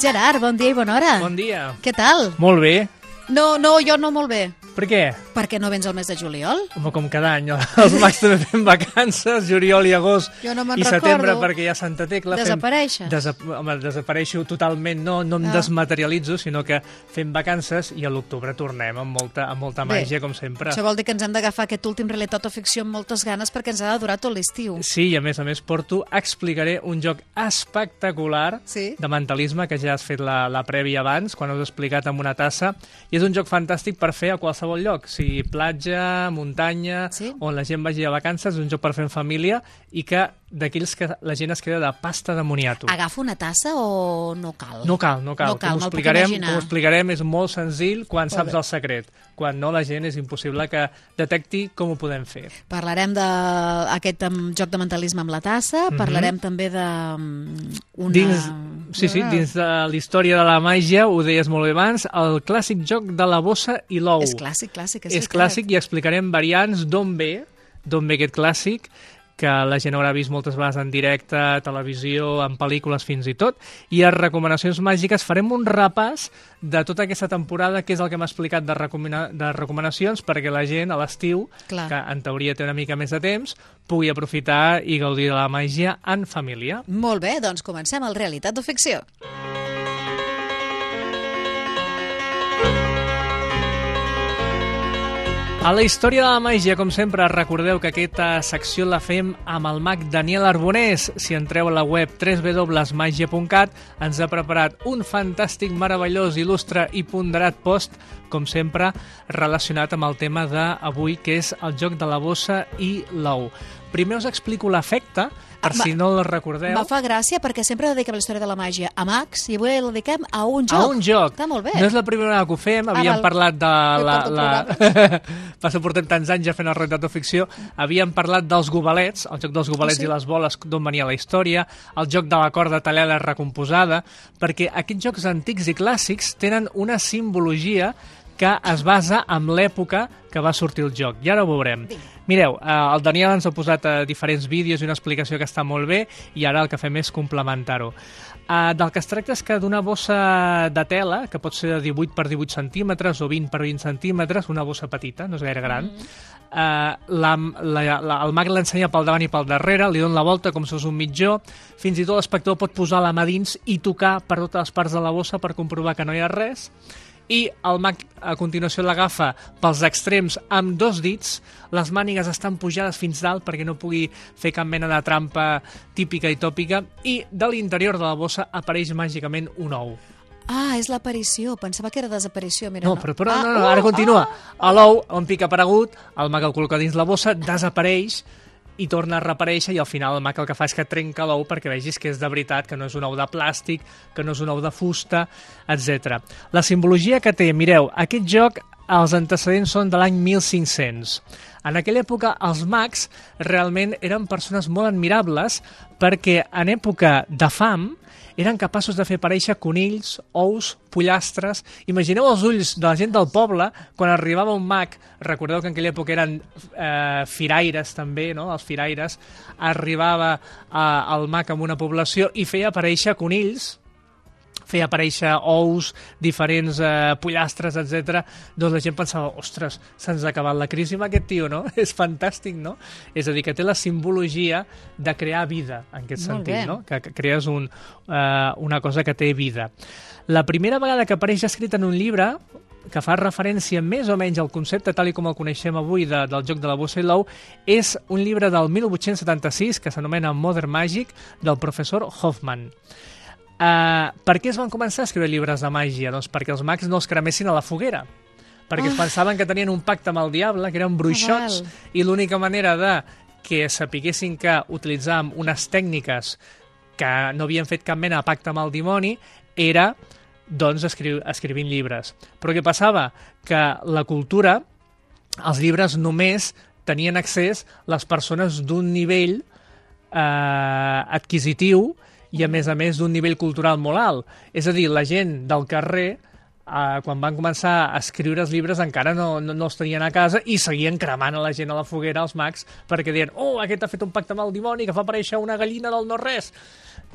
Gerard, bon dia i bona hora. Bon dia. Què tal? Molt bé. No, no, jo no molt bé. Per què? Per què no vens al mes de juliol? Home, com cada any, els mags també fem vacances, juliol i agost Jo no i setembre recordo. perquè hi ha Santa Tecla. Desapareixes. Fem... Desap... Home, desapareixo totalment, no, no em Ah. desmaterialitzo, sinó que fem vacances i a l'octubre tornem amb molta, amb molta Bé, màgia, com sempre. Això vol dir que ens hem d'agafar aquest últim realitat o ficció amb moltes ganes perquè ens ha de durar tot l'estiu. Sí, i a més a més porto, explicaré un joc espectacular Sí? de mentalisme que ja has fet la, la prèvia abans, quan us he explicat amb una tassa, i és un joc fantàstic per fer a qualsevol lloc, sigui platja, muntanya, Sí. on la gent vagi a vacances, és un joc per fer en família i que d'aquells que la gent es queda de pasta de moniato. Agafa una tassa o no cal? No cal, no cal. No cal, com, ho explicarem, com ho explicarem és molt senzill quan Molt saps bé. el secret. Quan no, la gent és impossible que detecti com ho podem fer. Parlarem d'aquest joc de mentalisme amb la tassa, parlarem també de mm, una... Mhm. Dins, sí, sí, dins de la història de la màgia, ho deies molt bé abans, el clàssic joc de la bossa i l'ou. És clàssic, clàssic. És, És clàssic i explicarem variants d'on ve, d'on ve aquest clàssic, que la gent haurà vist moltes vegades en directe, a televisió, en pel·lícules fins i tot, i a recomanacions màgiques farem un repàs de tota aquesta temporada, que és el que m'ha explicat de, recomana de recomanacions, perquè la gent a l'estiu, que en teoria té una mica més de temps, pugui aprofitar i gaudir de la màgia en família. Molt bé, doncs comencem el Realitat o Ficció. A la història de la màgia, com sempre, recordeu que aquesta secció la fem amb el mag Daniel Arbonés. Si entreu a la web www.magia.cat, ens ha preparat un fantàstic, meravellós, il·lustre i ponderat post, com sempre, relacionat amb el tema d'avui, que és el joc de la bossa i l'ou. Primer us explico l'efecte, per Ah, va- si no el recordeu. Me fa gràcia perquè sempre dediquem la història de la màgia a Max i avui la dediquem a un joc. A un joc. Està molt bé. No és la primera vegada que ho fem, havíem val. parlat de la... la... Passa, portem tants anys ja fent la realitat o ficció. Havíem parlat dels gobalets, el joc dels gobalets Ah, sí? i les boles, d'on venia la història, el joc de la corda tallada recomposada, perquè aquests jocs antics i clàssics tenen una simbologia que es basa en l'època que va sortir el joc. I ara ho veurem. Mireu, eh, el Daniel ens ha posat eh, diferents vídeos i una explicació que està molt bé i ara el que fem és complementar-ho. Uh, del que es tracta és que d'una bossa de tela, que pot ser de 18 per 18 centímetres o 20 per 20 centímetres, una bossa petita, no és gaire gran, mm. uh, la, la, la, el mag l'ensenya pel davant i pel darrere, li dona la volta com si fos un mitjó, fins i tot l'espectador pot posar la mà dins i tocar per totes les parts de la bossa per comprovar que no hi ha res, i el mag a continuació l'agafa pels extrems amb dos dits, les mànigues estan pujades fins dalt perquè no pugui fer cap mena de trampa típica i tòpica, i de l'interior de la bossa apareix màgicament un ou. Ah, és l'aparició. Pensava que era desaparició. Mira, No, però, però ah, no, no, ara oh, continua. A l'ou, on pica aparegut, el mag el col·loca dins la bossa, desapareix i torna a reaparèixer i al final el mag el que fa és que trenca l'ou perquè vegis que és de veritat, que no és un ou de plàstic, que no és un ou de fusta, etc. La simbologia que té, mireu, aquest joc els antecedents són de l'any 1500. En aquella època els mags realment eren persones molt admirables perquè en època de fam eren capaços de fer aparèixer conills, ous, pollastres... Imagineu els ulls de la gent del poble quan arribava un mag, recordeu que en aquella època eren eh, firaires també, no? els firaires, arribava eh, el mag amb una població i feia aparèixer conills, feia aparèixer ous, diferents eh, pollastres, etc. Doncs la gent pensava, ostres, se'ns ha acabat la crisi amb aquest tio, no? És fantàstic, no? És a dir, que té la simbologia de crear vida, en aquest Molt sentit, bé. no? Que, que crees un, eh, una cosa que té vida. La primera vegada que apareix escrit en un llibre que fa referència més o menys al concepte tal i com el coneixem avui de, del joc de la bossa i l'ou, és un llibre del 1876 que s'anomena Modern Magic del professor Hoffman. Uh, per què es van començar a escriure llibres de màgia? Doncs perquè els mags no els cremessin a la foguera perquè es pensaven que tenien un pacte amb el diable, que eren bruixots, Val. i l'única manera de que sapiguessin que utilitzàvem unes tècniques que no havien fet cap mena de pacte amb el dimoni era doncs escriu, escrivint llibres. Però què passava? Que la cultura, els llibres només tenien accés les persones d'un nivell eh, adquisitiu i a més a més d'un nivell cultural molt alt. És a dir, la gent del carrer eh, quan van començar a escriure els llibres encara no, no, no els tenien a casa i seguien cremant a la gent a la foguera, els mags, perquè deien, oh, aquest ha fet un pacte amb el dimoni que fa aparèixer una gallina del no-res.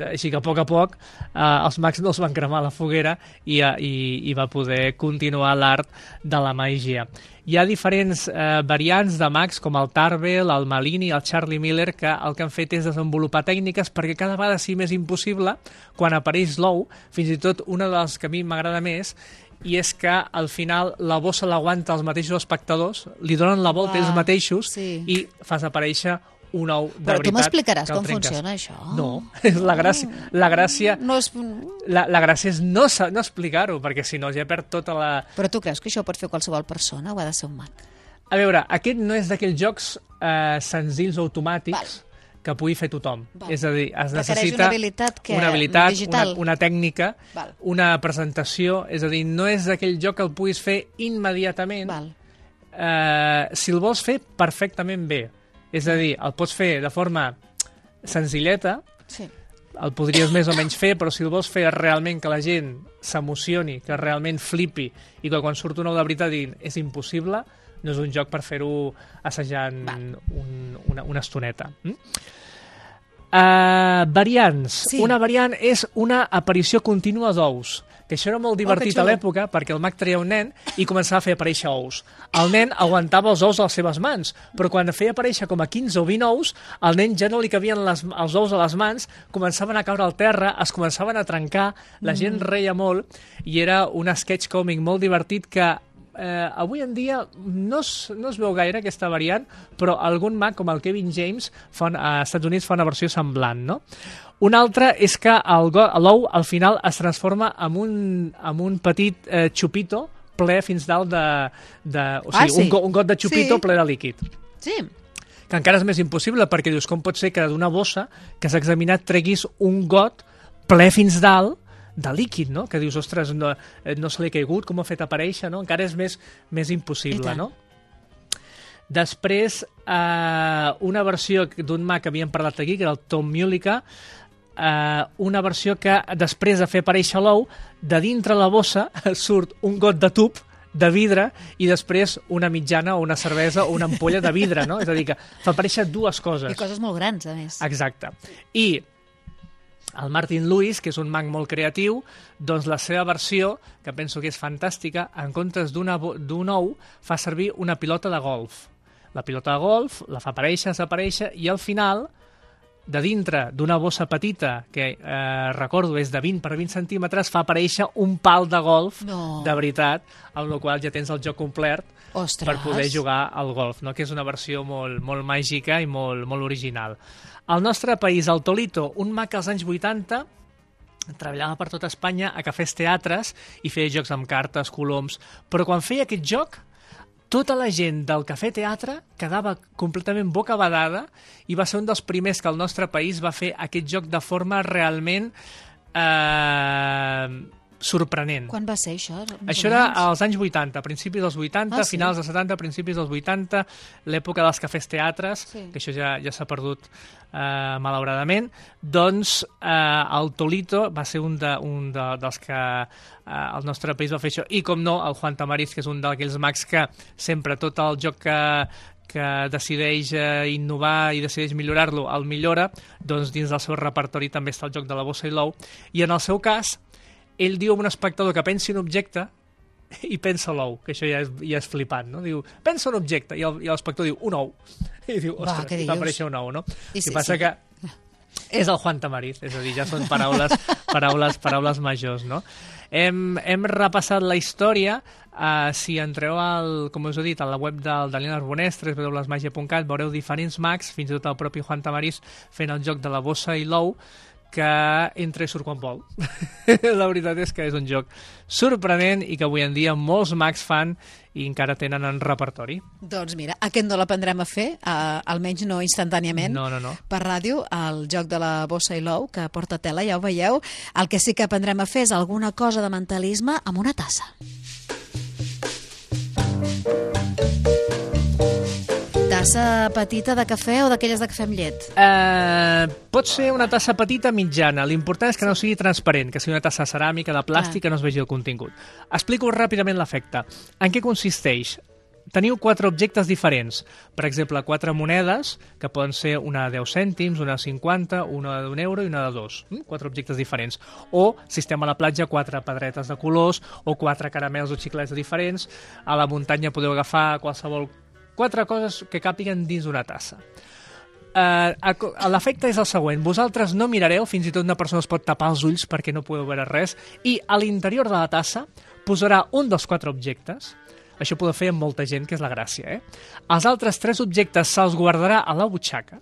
Així que a poc a poc eh, els mags no els van cremar a la foguera i, eh, i, i va poder continuar l'art de la màgia. Hi ha diferents eh, variants de mags com el Tarbell, el Malini, el Charlie Miller que el que han fet és desenvolupar tècniques perquè cada vegada sigui més impossible quan apareix l'ou, fins i tot una de les que a mi m'agrada més i és que al final la bossa l'aguanta els mateixos espectadors, li donen la volta Uau, ells mateixos sí. i fas aparèixer un ou de Però tu veritat m'explicaràs que el com trenques. funciona això. No, és la gràcia, la gràcia, No és... la, la gràcia és no, no explicar-ho, perquè si no ja perd tota la... Però tu creus que això ho pot fer qualsevol persona o ha de ser un mag? A veure, aquest no és d'aquells jocs eh, senzills o automàtics Val. que pugui fer tothom. Val. És a dir, es necessita una habilitat que- una, habilitat digital. una, una tècnica, Val. una presentació, és a dir, no és d'aquell joc que el puguis fer immediatament. Val. Eh, si el vols fer, perfectament bé. És a dir, el pots fer de forma senzilleta, Sí. el podries més o menys fer, però si el vols fer realment que la gent s'emocioni, que realment flipi i que quan surt un nou de veritat diguin és impossible, no és un joc per fer-ho assajant un, una, una estoneta. Mm? Uh, variants. Sí. Una variant és una aparició contínua d'ous que això era molt divertit xulo. a l'època perquè el mag treia un nen i començava a fer aparèixer ous. El nen aguantava els ous a les seves mans, però quan feia aparèixer com a 15 o 20 ous, al nen ja no li cabien les, els ous a les mans, començaven a caure al terra, es començaven a trencar, la gent reia molt, i era un sketch còmic molt divertit que eh, avui en dia no es, no es veu gaire aquesta variant, però algun mag com el Kevin James fa, un- als Estats Units fa una versió semblant, no? Un altre és que l'ou al final es transforma en un, en un petit eh, xupito ple fins dalt de... de o Ah, sigui, sí? un, go, un got de xupito Sí. ple de líquid Sí. que encara és més impossible perquè dius com pot ser que d'una bossa que s'ha examinat treguis un got ple fins dalt de líquid, no? Que dius, ostres, no, eh, no se li ha caigut, com ho ha fet aparèixer, no? Encara és més, més impossible, no? Després, eh, una versió d'un mag que havíem parlat aquí, que era el Tom Mullica, eh, una versió que després de fer aparèixer l'ou, de dintre la bossa surt un got de tub de vidre i després una mitjana o una cervesa o una ampolla de vidre, no? És a dir, que fa aparèixer dues coses. I coses molt grans, a més. Exacte. I el Martin Lewis, que és un mag molt creatiu, doncs la seva versió, que penso que és fantàstica, en comptes d'un ou, fa servir una pilota de golf. La pilota de golf la fa aparèixer, desaparèixer, i al final, de dintre d'una bossa petita, que eh, recordo és de 20 per 20 centímetres, fa aparèixer un pal de golf No. de veritat, amb la qual ja tens el joc complet Ostres. per poder jugar al golf, no? que és una versió molt, molt màgica i molt, molt original. Al nostre país, el Tolito, un mag als anys 80, treballava per tota Espanya a cafès teatres i feia jocs amb cartes, coloms, però quan feia aquest joc, tota la gent del cafè teatre quedava completament bocabadada i va ser un dels primers que el nostre país va fer aquest joc de forma realment eh, sorprenent. Quan va ser això? Això era als anys 80, principis dels 80, Ah, sí? finals dels 70, principis dels 80, l'època dels cafès teatres, Sí. que això ja, ja s'ha perdut eh, malauradament, doncs eh, el Tolito va ser un, de, un de, dels que eh, el nostre país va fer això. I, com no, el Juan Tamariz, que és un d'aquells mags que sempre tot el joc que, que decideix eh, innovar i decideix millorar-lo, el millora, doncs dins del seu repertori també està el joc de la bossa i l'ou. I en el seu cas, ell diu a un espectador que pensi un objecte i pensa l'ou, que això ja és, ja és flipant, no? Diu, pensa un objecte, i i l'espectador diu, un ou. I diu, ostres, i va aparèixer un ou, no? I I sí, passa sí. que és el Juan Tamariz, és a dir, ja són paraules, paraules, paraules majors, no? Hem, hem repassat la història, uh, si entreu, al, com us he dit, a la web del Daniel Arbonès, www.lesmagia.cat, veureu diferents mags, fins i tot el propi Juan Tamariz fent el joc de la bossa i l'ou, que entra i surt quan vol. la veritat és que és un joc sorprenent i que avui en dia molts mags fan i encara tenen en repertori. Doncs mira, aquest no l'aprendrem a fer, uh, almenys no instantàniament. No, no, no. Per ràdio, el joc de la bossa i l'ou, que porta tela, ja ho veieu. El que sí que aprendrem a fer és alguna cosa de mentalisme amb una tassa. Tassa petita de cafè o d'aquelles de cafè amb llet? Eh, pot ser una tassa petita mitjana. L'important és que no sigui transparent, que sigui una tassa ceràmica de plàstic Clar. que no es vegi el contingut. Explico ràpidament l'efecte. En què consisteix? teniu quatre objectes diferents. Per exemple, quatre monedes, que poden ser una de 10 cèntims, una de 50, una d'un euro i una de dos. Mm? Quatre objectes diferents. O, si estem a la platja, quatre pedretes de colors, o quatre caramels o xiclets diferents. A la muntanya podeu agafar qualsevol quatre coses que càpiguen dins d'una tassa. Uh, L'efecte és el següent. Vosaltres no mirareu, fins i tot una persona es pot tapar els ulls perquè no podeu veure res, i a l'interior de la tassa posarà un dels quatre objectes, això podeu fer amb molta gent, que és la gràcia, eh? Els altres tres objectes se'ls guardarà a la butxaca.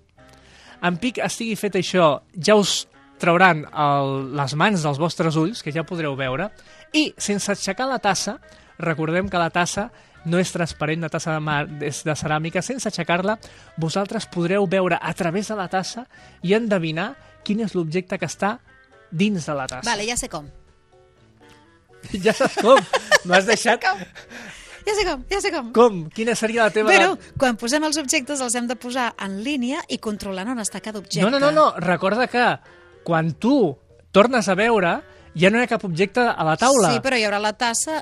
En pic estigui fet això, ja us trauran el, les mans dels vostres ulls, que ja podreu veure, i sense aixecar la tassa, recordem que la tassa no és transparent, la tassa de, mar, és de ceràmica, sense aixecar-la, vosaltres podreu veure a través de la tassa i endevinar quin és l'objecte que està dins de la tassa. Vale, ja sé com. Ja saps com? M'has deixat... Com? Ja sé com, ja sé com. Com? Quina seria la teva... Però, quan posem els objectes els hem de posar en línia i controlant on està cada objecte. No, no, no, no. recorda que quan tu tornes a veure ja no hi ha cap objecte a la taula. Sí, però hi haurà la tassa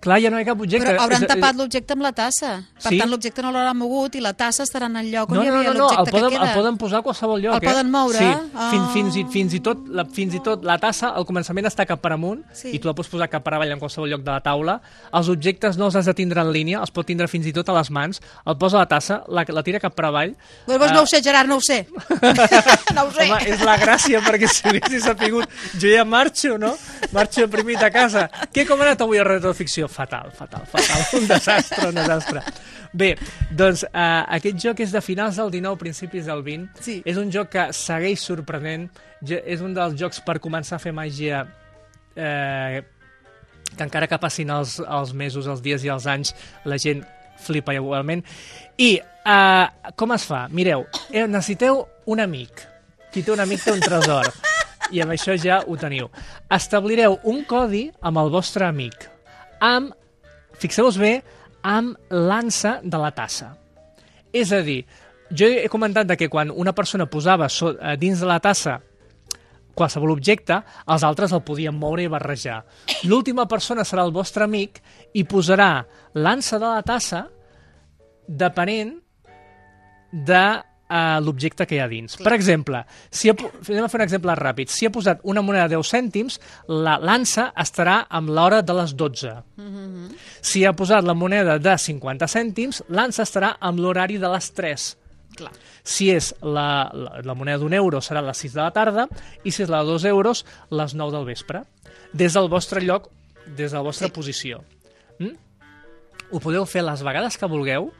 Clar, ja no hi ha cap objecte. Però hauran tapat l'objecte amb la tassa. Per sí? tant, l'objecte no l'haurà mogut i la tassa estarà en el lloc on no, hi havia no, no, no, l'objecte que queda. El poden posar a qualsevol lloc. El eh? poden moure? Sí, oh. fins, fins, i, fins, i tot, la, fins i tot la tassa, al començament està cap per amunt Sí. i tu la pots posar cap per avall en qualsevol lloc de la taula. Els objectes no els has de tindre en línia, els pot tindre fins i tot a les mans. El posa a la tassa, la, la tira cap per avall. Llavors no ho sé, Gerard, no ho sé. no ho sé. Home, és la gràcia, perquè si haguessis sapigut, jo ja marxo, no? Marxo deprimit a casa. Què com ha anat avui a retroficció? Fatal, fatal, fatal. Un desastre, un desastre. Bé, doncs uh, aquest joc és de finals del 19, principis del 20. Sí. És un joc que segueix sorprenent. És un dels jocs per començar a fer màgia eh, que encara que passin els, els mesos, els dies i els anys, la gent flipa igualment. I uh, com es fa? Mireu, eh, necessiteu un amic. Qui té un amic té un tresor. I amb això ja ho teniu. Establireu un codi amb el vostre amic. Amb, fixeu-vos bé, amb l'ansa de la tassa. És a dir, jo he comentat que quan una persona posava so, eh, dins de la tassa qualsevol objecte, els altres el podien moure i barrejar. L'última persona serà el vostre amic i posarà l'ansa de la tassa depenent de uh, l'objecte que hi ha dins. Per exemple, si ha, anem a fer un exemple ràpid. Si ha posat una moneda de 10 cèntims, la lança estarà amb l'hora de les 12. Si ha posat la moneda de 50 cèntims, l'ança estarà amb l'horari de les 3. Clar. Si és la, la, la moneda d'un euro serà a les 6 de la tarda i si és la de 2 euros, les 9 del vespre. Des del vostre lloc, des de la vostra Sí. posició. Mm? Ho podeu fer les vegades que vulgueu.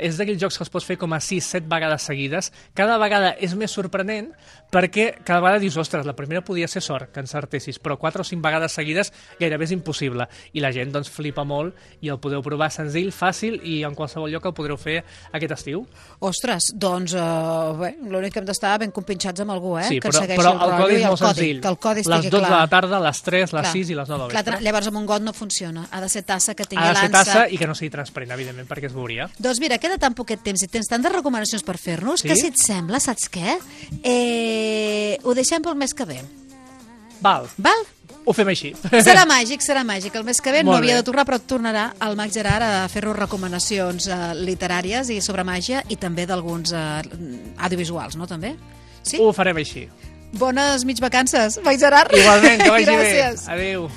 És d'aquells jocs que es pot fer com a 6-7 vegades seguides. Cada vegada és més sorprenent perquè cada vegada dius, ostres, la primera podia ser sort que encertessis, però 4 o 5 vegades seguides gairebé és impossible. I la gent doncs flipa molt i el podeu provar senzill, fàcil i en qualsevol lloc el podreu fer aquest estiu. Ostres, doncs, uh, bé, l'únic que hem d'estar ben compinxats amb algú, eh? Sí, que però, segueixi però el, el codi és el molt codi, senzill. Que el codi les estigui 12 de clar. la tarda, les 3, les Clar. 6 i les 9 del Clar, vespre. llavors amb un got no funciona. Ha de ser tassa que tingui Ha de ser l'ansa. tassa i que no sigui transparent, evidentment, perquè es veuria. Doncs mira, queda tan poquet temps i tens tantes recomanacions per fer-nos Sí? que si et sembla, saps què? Eh, ho deixem pel mes que ve. Val, Val? ho fem així. Serà màgic, serà màgic. El mes que ve no Molt havia bé. de tornar, però tornarà el Mag Gerard a fer-nos recomanacions eh, literàries i sobre màgia i també d'alguns eh, audiovisuals, no? També? Sí? Ho farem així. Bones mig vacances, Mag Gerard. Igualment, que vagi bé. Gràcies. Adéu.